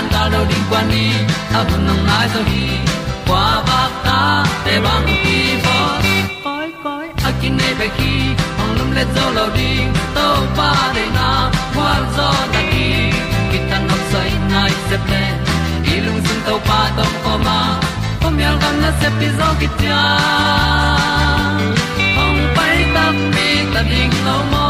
tan ga lo ding kwan ni a bu nang mai zo ba ta để băng đi bo koi koi a kin nei pe ki lum le zo lo ding pa na, qua zo ta đi. Ki tan nok sai nai se ple lung sun to pa tom ko ma. Pom yal gần na se đi zo kia tia ong ta mi ta ding lo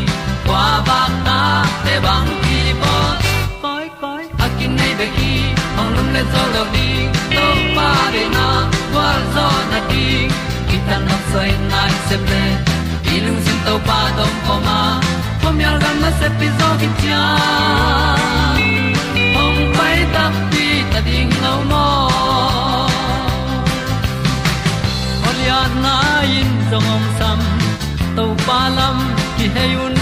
kwa ba ta te bang ki bo koi koi a kin nei be ki ong lum le zo lo di to pa de na kwa zo na ki ta na sai nai se ple i lung sin to pa tom ko ma. Pom yal gam na se pi zo ki tia ong pai ta pi ta ding lo mo Olia na in zong om sam to pa lam ki hay un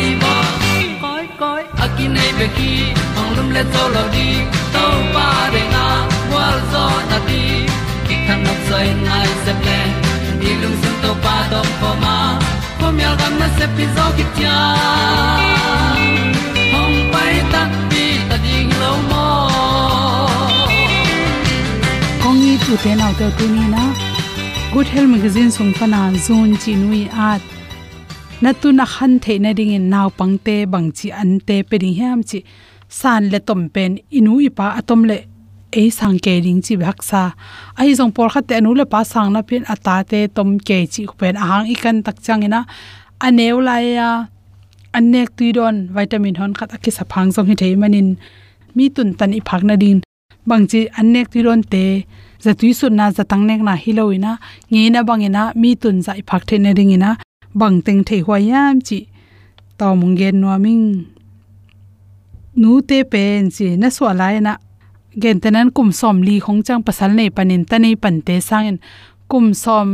nei pe ki ong lum le to lo di to pa de na wa zo na di ki kan nok sai nai se ple ni lung sun to pa do po ma. Po mi al gam na se pi zo ki tia hong pai ta pi ta ding lo mo kong ni tu te na te tu ni na good health magazine sung pana zon chi nui at na tu na khan the na ding in naw pangte bangchi an te pe ding ham chi, san le tom pen, inu ipa, atom le, ei sang ke ring chi, bhak sa, ai jong por kha te anu le pa sang na pin, ata te tom ke chi pen, ahang ikan tak chang ina aneu la ya anek tu don, vitamin hon khat akhi sa phang jong hi thei manin mi tun tan i phak na din bangchi anek tu don te, za tu sun na za tang nek na hiloina nge na bangina mi tun za i phak the na ring bằng tình teng thei yam chi gen no minh, nu te pen chi na so lai na gen tenan kum som li khong chang pasal nei panin ta nei pan te sangin kum som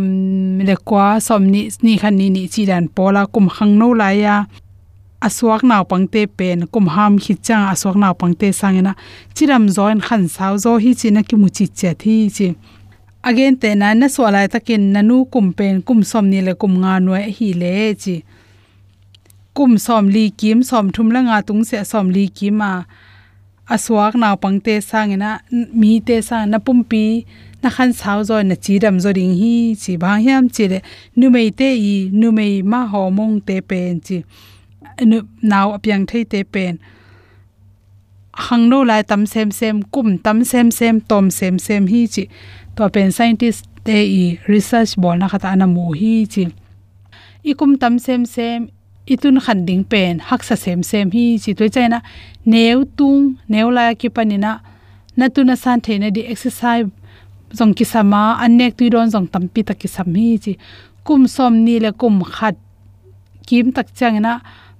le kwa som ni ni khan ni ni chi dan pola kum khang no la ya aswak naw pangte pen kum ham hi cha aswak naw pangte sangena chiram join khan saw zo hi chi na ki mu chi che thi chi again te na na swalai takin nanu kum pen kum som ni le kum nga no hi le chi kum som li kim, som thum la nga tung se som li ki ma aswak té sang nã mi te sa na pumpi na khan saw zo na chi dam zo ding hi, chi ba hiam chi le, nu mei te i, nu mei ma ho mong te pen chi, nu naw apyang thei te pen hang no lai tam sem sem kum tam sem sem tom sem sem hi chi to pen scientist te i research bol na khata na mu hi chi ikum tam sem sem itun khan ding pen hak sa sem sem hi chi to chai na neu tung neu la ki panina na tu na san theina di exercise zong ki sama anek tu don zong tampi ta ki sam hi chi kum som ni le kum khat kim tak changna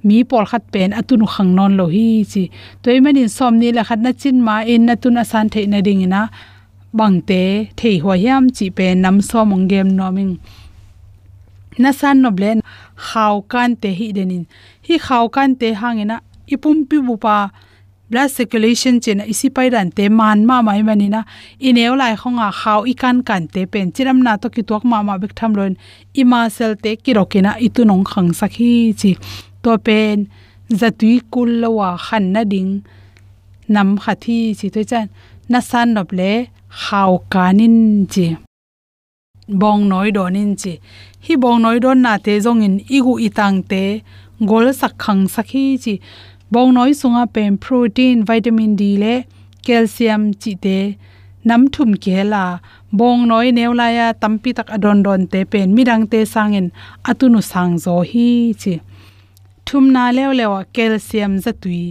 mi pol khat pen atunu khang non lo hi chi. Toy manin som ni la khat na chin ma in na tu na san theina ding ina. Bangte thei ho hiam chi pen nam so mong gem no ming na san no blen khaw kan te hi denin hi khaw kan te hangena ipum pi bu pa. Blood circulation chen isi pai ran te man ma mai mani na ineu lai khonga khaw ikan kan te pen. Chiram na to ki tok ma ma bek tham loin. Ima sel te ki rokina itu nong khang sakhi chi to pen zatui kul lawa khan na ding. Nam khathi chi to chan na san nop le khaw kanin chi. Bong noi donin chi. Hi bong noi don na te jong in igu itang te, gol sak khang sakhi chi. Bong noi sunga pem protein, vitamin d le calcium chi te. Nam thum ke la, bong noi neula ya tampi tak adon don te pen midang te sangin atunu sang zo hi chi. Thum na lew lewa calcium zatui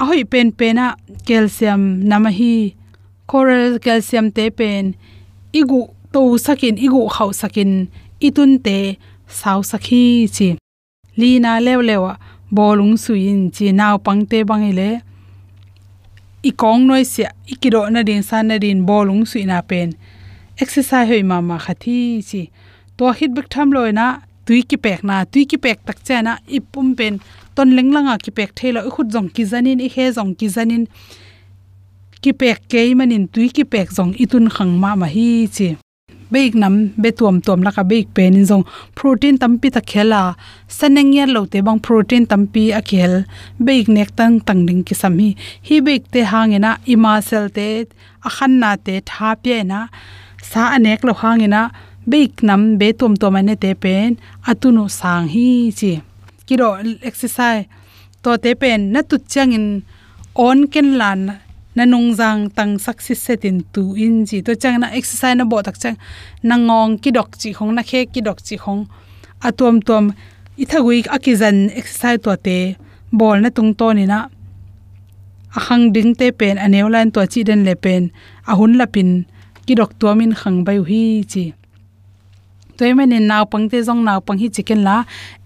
ahoi pen pena calcium namahi coral calcium te pen igu to sakin igu khau sakin itun te sau sakhi chi lina lew lewa bolung suin chi naw pangte bangile i kong noi sia ikiro na ding san na din bolung suina pen exercise hoi ma ma khathi chi to hit bek tham loina tui ki pek na tui ki pek tak cha na ipum pen ton lenglanga ki pek thelo khut jong ki janin i he jong ki janin ki pek ke manin tui ki pek jong itun khang ma ma hi chi. Beik nam be tuam tuam laka beik pen in jong protein tampi ta khela saneng ya lo te bang protein tampi a khel beik nek tang tang ding ki sam hi. Hi beik te hangena, ima sel te a khan na te tha pe na sa anek lo hangena beik nam be tom tuam ane te pen, atuno sang hi chi. Kiro exercise, to te pen, na tu changin on ken lan, na nung jang tang success setin tu in ji to chang na exercise na bo tak chang na ngong ki dok chi khong na khe ki dok chi khong atom tom ithagui akizan exercise to te bol na tung to ni na. Ahang ding te pen aneu line to chi den le pen ahun lapin ki dok tuamin khang bai hi chi toy men in naw pang te jong naw pang hi chicken la.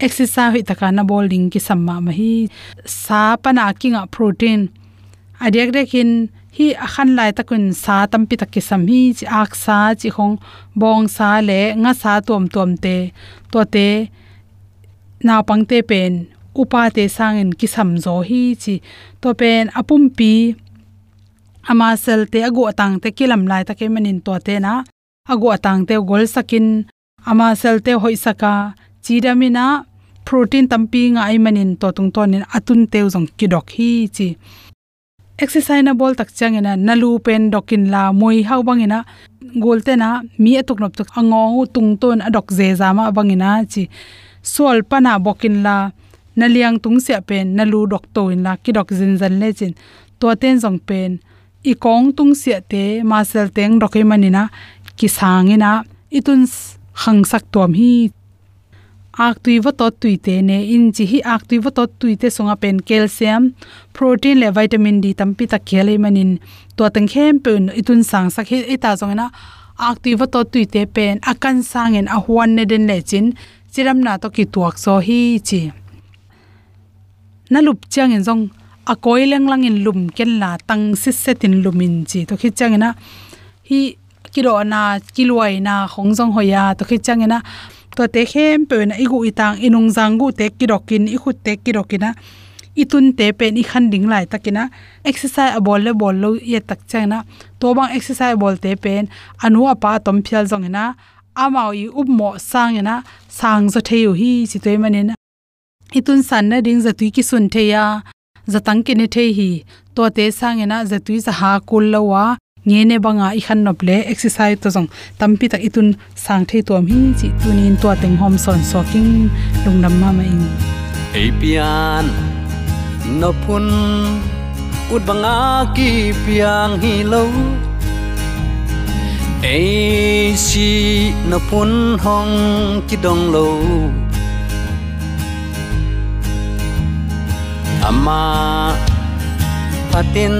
Exercise hui taka na bowling ki samma ma hi. Sa pana kinga protein. Adiak dekin hi akhan lai takun sa tampi takki sam hi, chi ak sa, chi khong bong sa le, nga sa tom tom te. To te na pang te pen, upa te sangin ki sam zo hi, chi to pen apum pi, ama sel te agu atang te kilam lai ta manin to te na. Agu atang te gol sakin ama selte hoi saka. Chidamina protein tampi nga ai manin to tung tonin atun teu jong kidok hi chi. Exercise na bol tak changena nalu pen dokin la moi hau bangina golte na mi atuk nop tuk ango tung ton adok je zama bangina chi. Sol pana bokin la. Naliang tung se pen nalu dok to in la ki dok zin zan le chin. To ten jong pen. I kong tung se te ma sel teng dokai manina ki sangina itun hang sak tom hi ak tui wa to tui te ne in chi hi ak tui wa to tui te songa pen calcium, protein le vitamin d tam pi ta khele manin to tang khem pen itun sang sak hi eta zong na ak tui wa to tui te pen akan sang en a huan ne den le chin. Chiram na to ki tuak so hi chi na lup chang en zong a koi lang lang in lum ken la tang si setin lumin chi to khi chang na hi kilo na kiloi na khong jong hoya to khi chang na to te khem pe na igu itang inung zangu te kirokin i khut te kirokina itun te pen i khan ding lai takina exercise a bol le bol lo ye tak changna to bang exercise bol te pen anu apa tom phial jong na amao i up mo sang na sang zo theu hi chi toy manin itun san na ding za tui ki sun the ya. Zatang ki ne the hi. To te sangena zatui za ha kul lawa nge ne banga i khan nop le exercise to jong. Tampi tak itun sang thei tom hi chi tunin to teng hom son soking lungnam ma ma in apian no phun ut banga ki piang hi lo. Ai si no phun hong ki dong lo. Ama, patin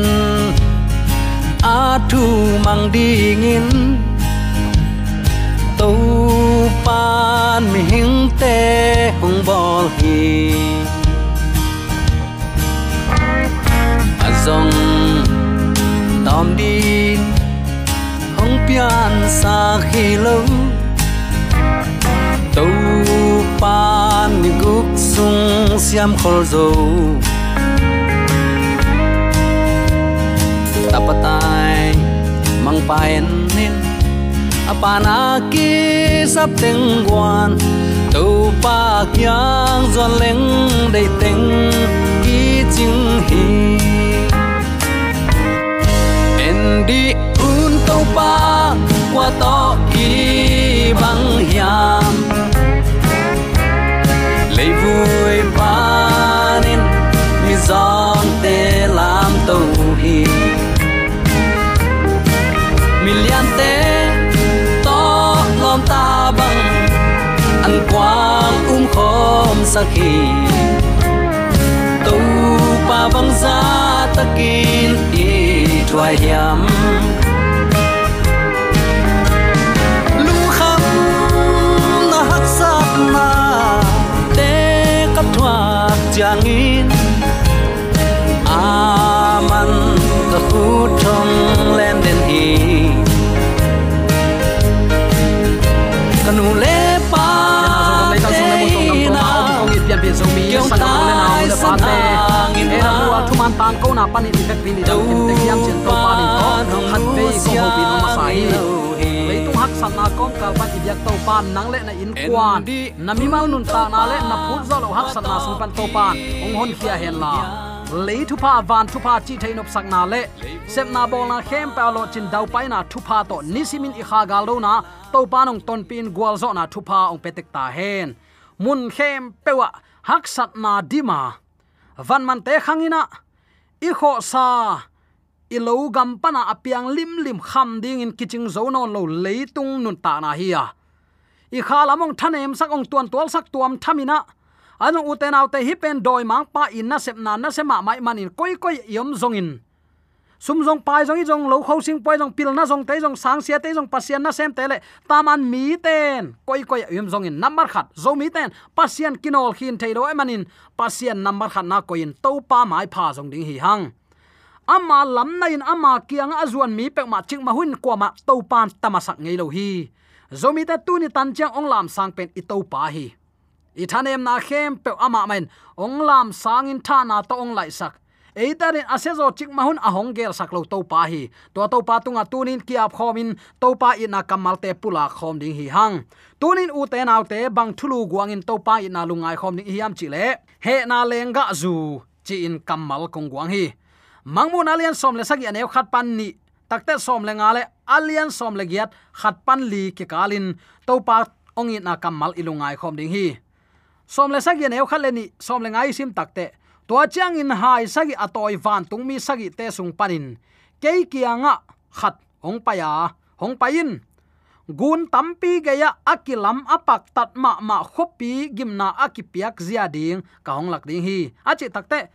aduh thu mang dingin tupan pan mi te hong bol hi Azong tom di hong pian sa khi lâu. Tupan pan mi guk sung siam khol dâu tapatai mang paen nin apana ki sap teng guan tu pa kyang zon leng dei teng khom sakhi tu pa bang za takin bua thu man tang ko na pan ni vek pin ni dang kim te yam chen to pa ni to khat pe ko ho pin ma sai le tu hak san na kom ka pa ti yak to pan nang le na in kwan na mi mal nun ta na le na phut zo lo hak san na sun pan to pan. Ong hon kia hen la le thu pa van thu pa chi thein op sak na le sep na bol na khem pa lo chin dau pai na thu pa to nisimin i kha gal lo na to pa nong ton pin gwal zo na thu pa ong petek ta hen mun khem pewa hak sat na dima van man te khangina i kho sa, i lo gam pana apiang lim lim kham ding in kiching zo non lo leitung nun ta na hi ya i kha lamong thanem sak ong tuan tual sak tuam thamina anu uten autte hi pen doi mang pa in na sep na na sema mai manin koi koi yom zongin sum jong pai jong i jong lo khau sing pai jong pil na jong te jong sang sia te jong pasian na sem te le taman mi ten. Koi koi yum jong in number khat, zo mi ten. Pasian kinol khin thei do emanin pasian number khat na koin to pa mai pha jong ding hi hang. Ama lam na in, ama kiang azuan mi pek ma ching ma hun kwa ma to pan tamasak ngei lo hi. Zomi ta tu ni tan chang ong lam sang pen i to pa hi. I thanem na khem pe ama men ong lam sang in tha na to ong lai sak eitarin asezo chik mahun ahong gel saklo to pa hi. To to pa tunga tunin kia khomin to pa ina kamal te pula khom ding hi hang. Tunin u te naw te bang thulu guangin to pa ina lungai khom ding hiam chi le he na lenga zu, chi in kamal kong guang hi. Mangmun alian som le sagi anew khat pan ni. Takte som le nga le alian som le giat khat pan li ke kalin to pa ong ina kamal ilungai khom ding hi. Som le sagi anew khat le ni, som le ngai sim takte to chang in hai sagi atoi van tung mi sagi te sung panin. Ke kianga khat ong paya hong payin gun tampi geya akilam apak tat ma ma khopi gimna akipiak zia ding, ka hong lak ding hi. Achi takte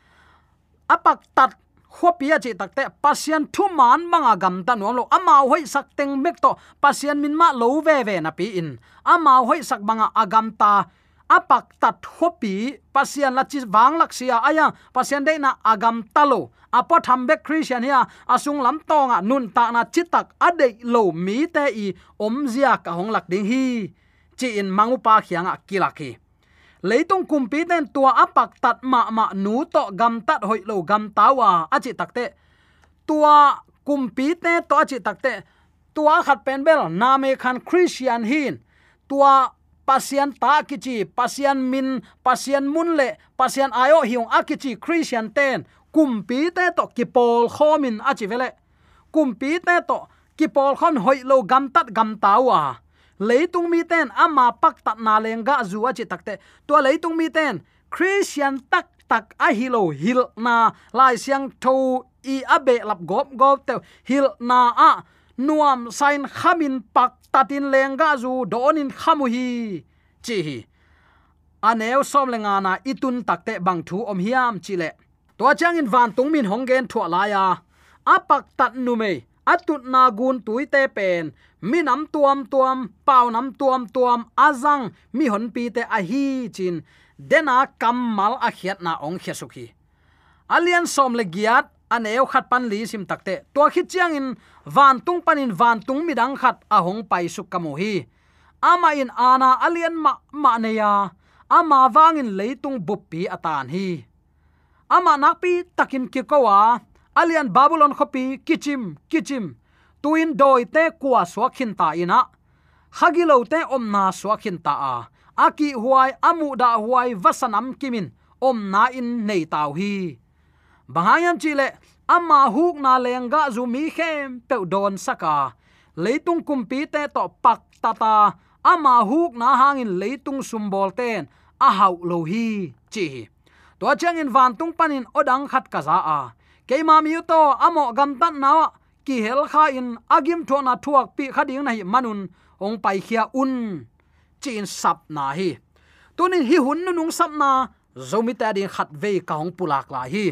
apak tat khopi achi takte pasien thu man manga gam ta no lo. Ama hoi sak teng mek to, pasien min ma lo ve ve na pi in. Ama hoi sak manga agam ta apak tat hopi, pasian la chi wang laksia aya, pasian de na agam talo. Apo thambe christian ya asung lam tonga nun ta na chitak ade lo mi te i omzia ka hong lak ding hi. Chi in mangu pa khianga kilaki leitung kumpi ten tua apak tat ma ma nu to gam tat hoi lo gam tawa. Achi takte tua kumpi te to achi takte tua khat pen bel na me khan christian hin. Tua pasian ta kichi pasian min, pasian munle pasian ayo hiung akichi christian ten, kumpi te to kipol khomin achi vele. Kumpi te to kipol khon hoi lo gam tat gam tawa leitung mi ten ama pak tat na lenga zu achi takte to leitung mi ten, christian tak tak a hilo hil na lai siang tho i abe lap gop gop te. Hil na a nuam sain khamin pak tatin lenga zu donin khamu hi. Chi hi. Aneu som lenga na itun takte bang thu om hiam chile to chang in van tung min honggen thua la ya apak tat nu me atut na gun tuite pen. Mi nam tuam tuam, pau nam tuam tuam azang mi hon pi te a hi chin. Dena kamal a khiat na ong khia sukhi alian som le giat aneu khat pan li sim takte to khit chiang in van tung panin van tung midang khat a hong pai su kamu hi ama in ana alian ma ma ne ya ama wangin leitung buppi atan hi ama nakpi takin ki kowa alian babylon khopi kichim kichim tuin doi te kwa swakhin ta ina hagilo te omna swakhin ta a aki huai amu da huai vasanam kimin om na in nei taw hi bahayam chile amma huk na lenga zu mi khem pe don saka. Leitung kumpi te to pak tata ama huk na hangin leitung sumbol ten a hau lo hi chi to chang in van tung panin odang khat kaza, a. Keima mi to amo gam tan na ki hel kha in agim thona thuak pi khading nai manun ong pai khia un. Chin sap na hi. Tunin hi hun nung sap na zomi ta din khat ve ka hong pulak la hi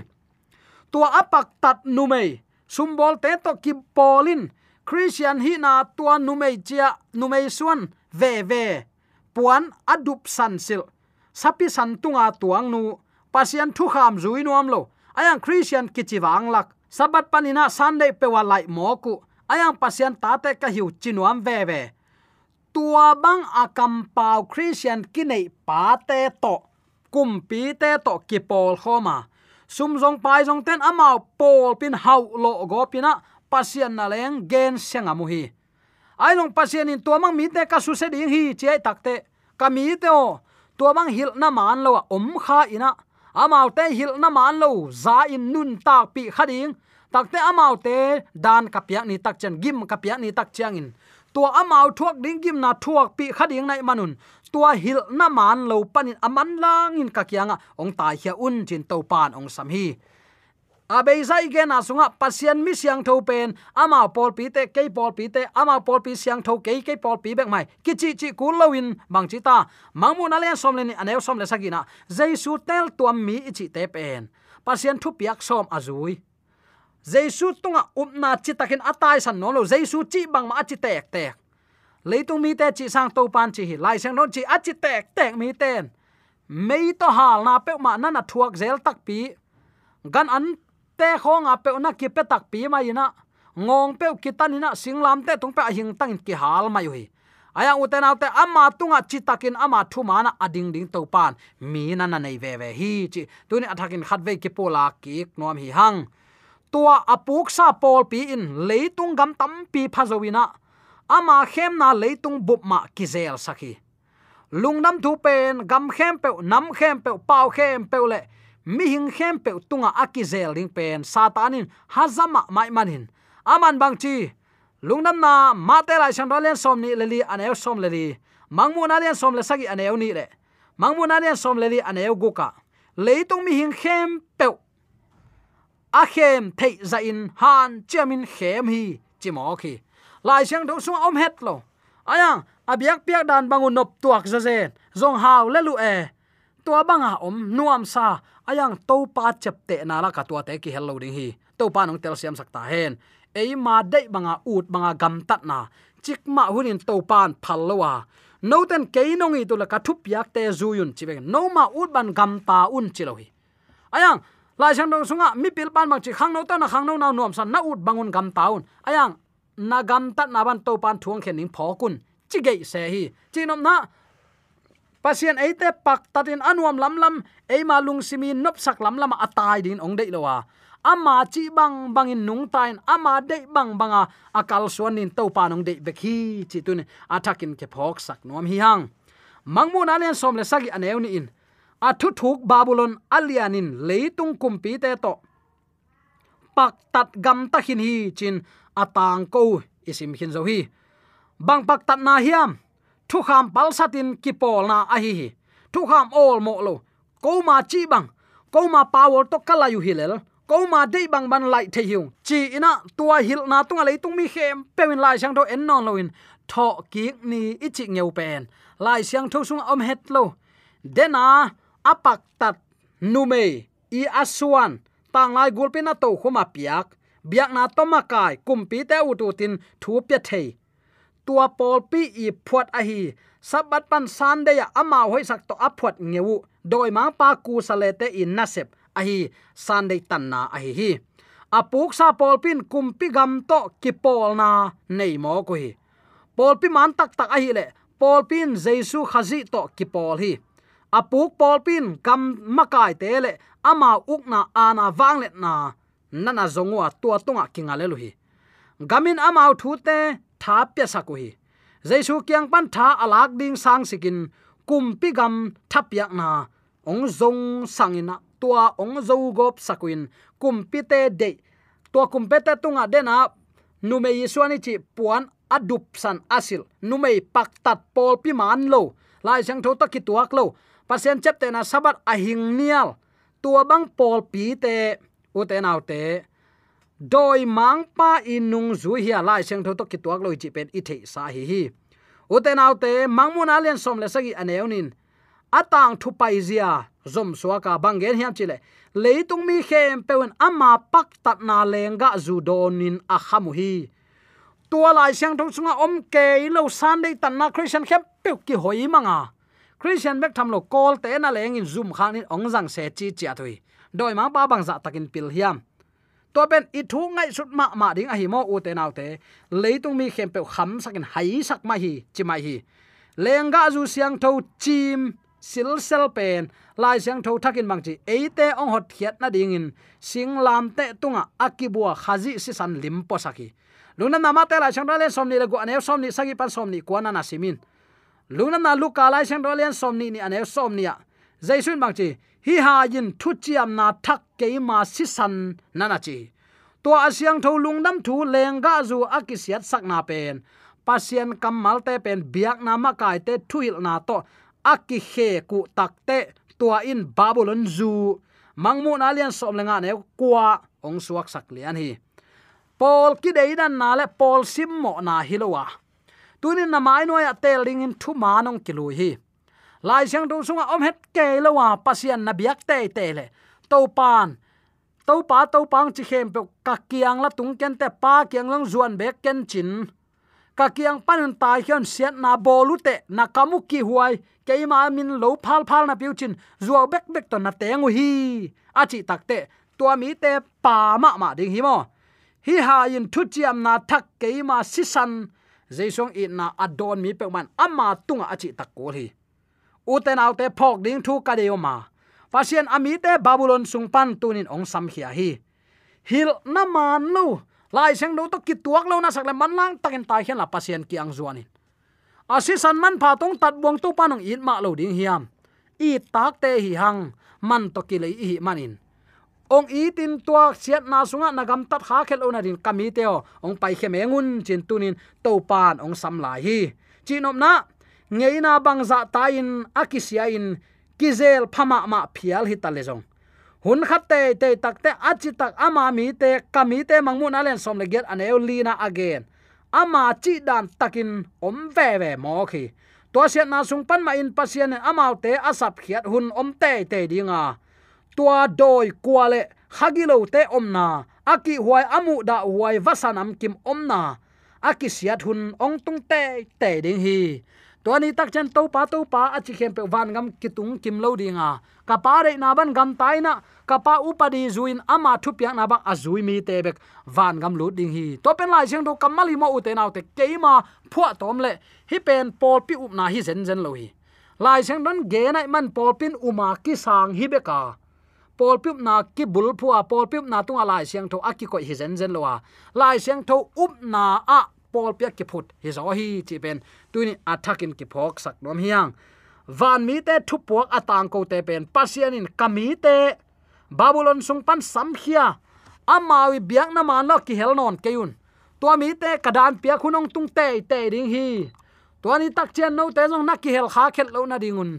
tua apak tat numei. Sumbol te to ki polin. Christian hi na tua numei chia numei suan. Ve ve. Puan adup san sil. Sapi san tunga tuang nu. Pasian thu kham zui nuam lo. Ayang christian kichiwang lak. Sabat panina sunday pewa lai moku ayang pasian tate ka hiu chinuam ve ve. Tua bang akam pau christian kinei pa te to. Kumpi te to kipol khoma sum jong pai jong ten amao pol pin hau lo go pina pasian na leng gen senga mu hi. Ai long pasian in to mang mi te ka su se ding hi che takte ka mi te o to mang hil na man lo om kha ina. Amao te hil na man lo za in nun ta pi khading takte amao te dan kapya ni tak chen, gim kapya ni tak chiang in. Tua amao thuak ding gim na thuak pi khading nai manun tua hil na man lo panin aman lang in kakianga ong tai hia un chin to pan ong sam hi. Abei zai ge na sunga, pasien mi siang tho pen, ama pol pi te ke pol pi te, ama pol pi siang tho ke ke pol pi bek mai. Ki chi chi ku lowin bang chi ta. Mangmu na le som le ni anew som le sagina jaisu tel tuam mi chi te pen. Pasien thu piak som azui jaisu tunga upna chi takin atai san no lo. Jaisu chi bang ma chi tek tek leitung mi te chi sang to pan chi hi lai sang non chi a chi tek tek mi ten. Mei to hal na pe ma na na thuak zel tak pi. Gan an te khong a pe na ki pe tak pi mai na ngong pe kitan ina singlam te tung pe hing tang ki hal mai hui aya uten autte ama tunga chitakin ama thu mana ading ding to pan. Mi na na nei ve ve hi chi. Tuni athakin khat ve ki pola ki nom hi hang. Tua apuk sa pol pi in leitung gam tam pi phazowina ama khem na leitung bup ma kizel sakhi lungnam thu pen, gam khem pe nam khem pe pau khem pe le, mi hing khem pe tunga akizel ding pen satanin hazama mai manin aman bang chi lungnam na ma te lai chan ralen som ni leli li aneu som leli mangmu na len som le sagi aneu ni le. Mangmu na len som leli li aneu guka leitung mi hing khem pe a khem thei za in, han chemin khem hi chimo khi lai siang do sung om het lo. Aya abiak piak dan bangun nop tuak za zen. Zong haw le lu e. Tua banga om, nuam sa. Ayang to pa chep te na la ka tua te ki hello ding hi. To pa nong tel siam sakta hen. Ei ma dei banga ut banga gam tat na. Chik ma hunin to pan phal lowa no ten ke nong i tu la ka thup yak te zuyun chibe no ma ut ban gam ta un chilohi ayang, lai sang dong sunga mi pil pan bang chi khang no ta na khang no na nuam san na ut bangun gam taun ayang nagam tat naban to pan thuang khen ning phokun chigei se hi. Chinom na, pasien eite pak tatin anuam lam lam eima lung simi nop sak lam lam atai din ong dei lowa. Ama chi bang bangin nung tain, ama de bang banga akal suan nin to pa nong de bekhi chi tun atakin ke phok sak nom hi hang. Mangmu na len som le sagi aneu ni in. A thu thuk babylon alianin leitung kumpi te to. Pak tat gam ta hin hi chin atang ko isim hin zo hi. Bang pak tat na hiam, thu kham pal satin ki pol na a hi hi. Thu kham ol mo lo ko ma chi bang ko ma power to kala yu hilel ko ma dei bang ban lai the hiu. Chi ina, tua hil na tunga le tung mi khem pewin lai sang do en non loin tho ki ni ichi ngeu pen. Lai siang tho sung om het lo. Dena apak tat nume i aswan tang lai gulpin na to khoma piak biak na toma kai kumpi te utu tin, thu pya thei. Tua pol pi i phuat a hi, sabat pan san de ya ama hoi sak to aphuat ngeu, doi ma pa ku sale te in nasep a hi, san de tan na a hi hi. Apuk sa pol pin, kumpi gam to ki pol na nei mo ko hi. Pol pi man tak tak a hi le pol pin jesu khazi to ki pol hi. Apuk pol pin kam makai te le, ama ukna ana wangle na nana zongwa tua tunga kinga le hi. Gamin amau thu te tha pya saku hi. Jaisu kyang pan tha alak ding sang sikin kumpi gam thapyak na. Ong zong sangina tua ong zo gop sakuin kumpi te de. Tua kumpe te tunga dena nume yisuani chi puan adup san asil. Numei paktat pol pi man lo. Lai sang tho takki tuak lo. Pasien chep te na sabat ahing nial. Tua bang pol pi te u nau te doi mang pa inung zu hi lai seng tho takki tuak lo chi pen i the sa hi hi. Ute nau te mangmun alian som le sagi aneunin atang thu pai zia, zom suaka bangen hiam chile leitung mi khem pewen ama pak tat na lenga zu donin a khamu hi. Tua lai siang thong sunga om ke lo san dei tan na christian khem pe ki hoi manga. Christian bek tham lo call te na leng in zoom khang in ong jang se chi chi athui doi ma ba bang za dạ takin pil hiam. To ben i thu ngai sut ma ma ding a à hi mo u te nau te leitung mi khem pe kham sakin hai sak ma hi chi mai hi lenga zu siang tho chim, sil sel pen lai siang tho thakin mang chi eite ong hot khiat na ding in. Sing lam te tunga à, akibua khazi si san lim po saki luna nama te lai chang le som ni le gu ane som ni sagi pan som ni ko na na simin luna na lu ka lai chang le som ni ni ane som ni à. ya jaisun mang chi hi ha yin thu chiam na thak ke ma si san nana chi to asyang tho lungnam thu lenga zu akisiat sak na pen pasien kamal te pen biak na ma kai te thuil na to aki he ku takte tua in babylon zu mangmu na lian som lenga ne kwa ong suak sak lian hi Paul ki dei dan na le Paul sim mo na hilowa tunin na mai noya tel ding in thu manong kilui hi lai siang tu sunga om het ke lawa pasian na biak te te le. To pan. To pa to pang chi khem pe, ka kiang la tung ken te, pa kiang lang zuan bek ken chin. Ka kiang panun tai hian siat na bolu te, na kamu ki huai. Keima min lo phal phal na piu chin. Zuaw bek bek to na tengu hi. Achi takte tua mi te pa ma ma ding hi mo. Hi ha in thu chiam na thak ke ma sisan jaisong i na adon mi pe man ama tunga achi tak ko hi uten autte phok ding thu ka deo ma. Pasien ami te babylon sungpan tunin ong sam khia hi. Hil na man lo lai seng do to ki tuak lo na sak le man lang takin tai hian la pasien ki ang zuanin. Asi san man pha tong tat buang tu panong in ma lo ding hiam. I tak te hi hang. Man to ki le hi manin. Ong i tin tua siat na sunga nagam tat kha khel ona din kami teo ong pai khe mengun chin tunin to pan ong sam lai hi. Chinom na ngeina bangza bang akisia in kizel phama ma phial hi tale jong hun khatte te takte achi tak ama mi te, kami te mangmun alen som le get aneu lina again. Ama chi dan takin om ve ve mo khi. To sian na sung pan ma in pasien amau te asap khiat hun om te te dinga. Tua doi kwale hagilo te omna aki huai amu da huai vasanam kim omna aki siat hun ong tung te te ding hi to ni tak chen to pa to pa achi khem pe van gam kitung kim lo dinga ka pa re na ban gam tai na, ka pa upadi zuin ama thu piak na ba azui mi te bek. Van gam lu ding hi. To pen lai jeng do kamali mo ute naw te keima phua tom le. Hi pen pol pi up na hi zen zen lo hi. Lai jeng don ge nai man pol pin uma ki sang hi beka pol piup na ki bul phua pol piup na tung lai siang tho aki ko hi zen zen lowa lai siang tho up na a pol pia ki phut hi zo hi chi ben tuini attacking ki phok sak nom hiang. Van mi te thu puak atang ko te pen pasian in kami te. Babylon sung pan sam khia amawi biak na man lo ki hel non keun tua mi te kadan pia khunong tung te te ding hi. Tua ni tak chen no te jong na ki hel kha khet lo na dingun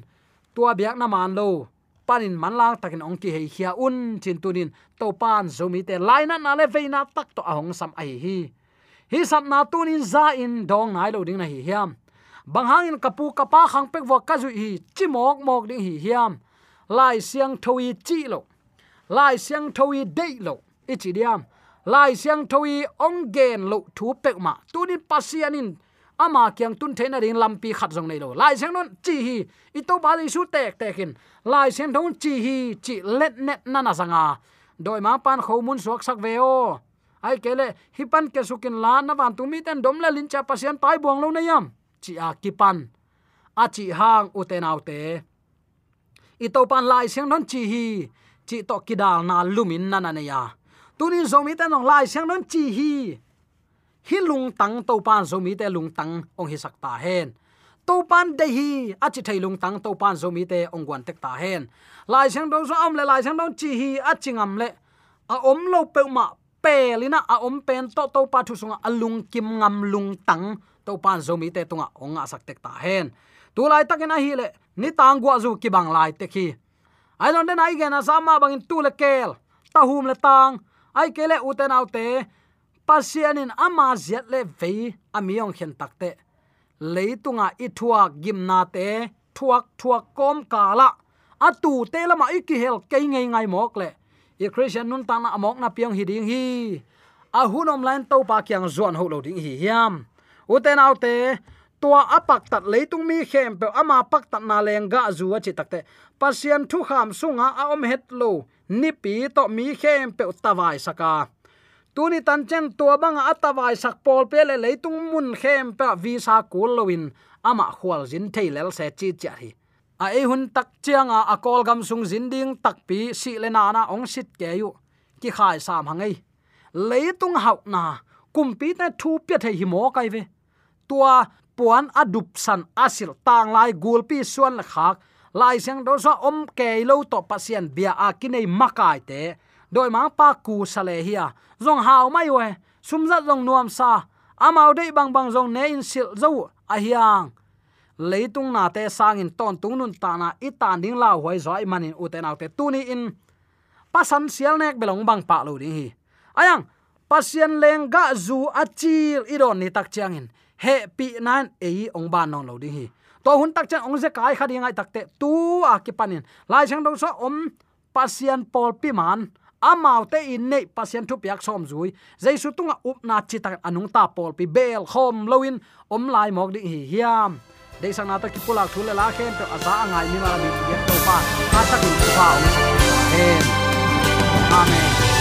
tua biak na man lo. Panin manlang takin ongki hei khia un, chin tunin to pan zomi te laina na le veina tak to ahong sam ai hi hi sap na tunin za in dong nai lo ding na hi hiam. Bang hang in kapu kapa khang pek wa ka zu hi chi mok mok ding hi hiam. Lai siang thoi chi lo. Lai siang thoi dei lo. Ichi diam. Lai siang thoi ong gen lo thu pek ma. Tunin pasianin ama kyang tun thena ring lampi khat jong nei lo. Lai siang non chi hi. I to ba su tek tek in. Lai siang thon chi hi chi let net na na sanga doi ma pan khomun suak sak veo ai kele hi pan ke sukin lan na van tu mi ten dom la lin cha pasian pai buang lo na yam chi a à, ki pan a à, chi hang u te nau te i to pan lai siang non chi hi chi to kidal na lumin na na ne ya tunin zomi ten nong lai siang non chi hi hi lung tang to pan zomi te lung tang ong hi sak ta hen to pan de hi a à, chi thai lung tang to pan zomi te ong gwan tek ta hen lai siang do so am le lai siang dong chi hi a chingam le a om lo pe ma pelina a om pen to to pa thu sunga alung kim ngam lung tang to pan zomi te tunga onga sak tek ta hen. Tu lai takin a hi le, ni tang gwa zu ki bang lai te khi. Ai lon den ai gena sama bangin tu le kel, ta hum le tang. Ai kele uten autte pasianin ama ziat le ve amiong khen takte leitunga ithua gimna te, thuak thuak kom kala atu te lama ikihel ke ngai ngai mok le i christian nun ta na amok na piang hi ding hi. A hunom line to pa kyang zon ho lo ding hi hiam. Uten autte tua apak tat leitung mi khem pe ama pak tat na lenga zuwa chi takte pasian thu kham sunga a om het lo, ni pi to mi khem pe tawai saka tuni tan chen tua bang atawai sak pol pe le leitung mun khem pe visa kul lowin ama khwal jin thailel se chi chi hi a e hun tak chianga a kol gam sung zin ding tak pi si le na na ong sit ke yu. Ki khai sam hangai leitung hau na kumpi na thu pya the hi mo kai ve. Tua puan adup san asil tang lai gulpi suan la khak. Lai seng do so om ke lo to pasien bia a kinai makai te. Doi ma pa ku sale hia zong hau mai we. Sumza zong nuam sa. Amau dei bang bang zong ne in sil zo a hiang leitung na te sangin ton tungnun ta na ita ding lau hoi zoi manin uten autte tuni in. Pasan sial nek belong bang pa lo ding hi ayang pasien leng ga zu achil iron ni tak changin he pi nan e ong ban non lo ding hi to hun tak chang ong ze kai khadi ngai takte tu a ki panin lai chang dong so om pasien pol pi man amau te in nei pasien thu piak som zui jaisu tunga up na chi tak anung ta pol pi bel khom loin om lai mok ding hi hiam de sang na ta ki pulak thule la khen to aza angai ni ma bi ge to pa ha ta ki pa om amen.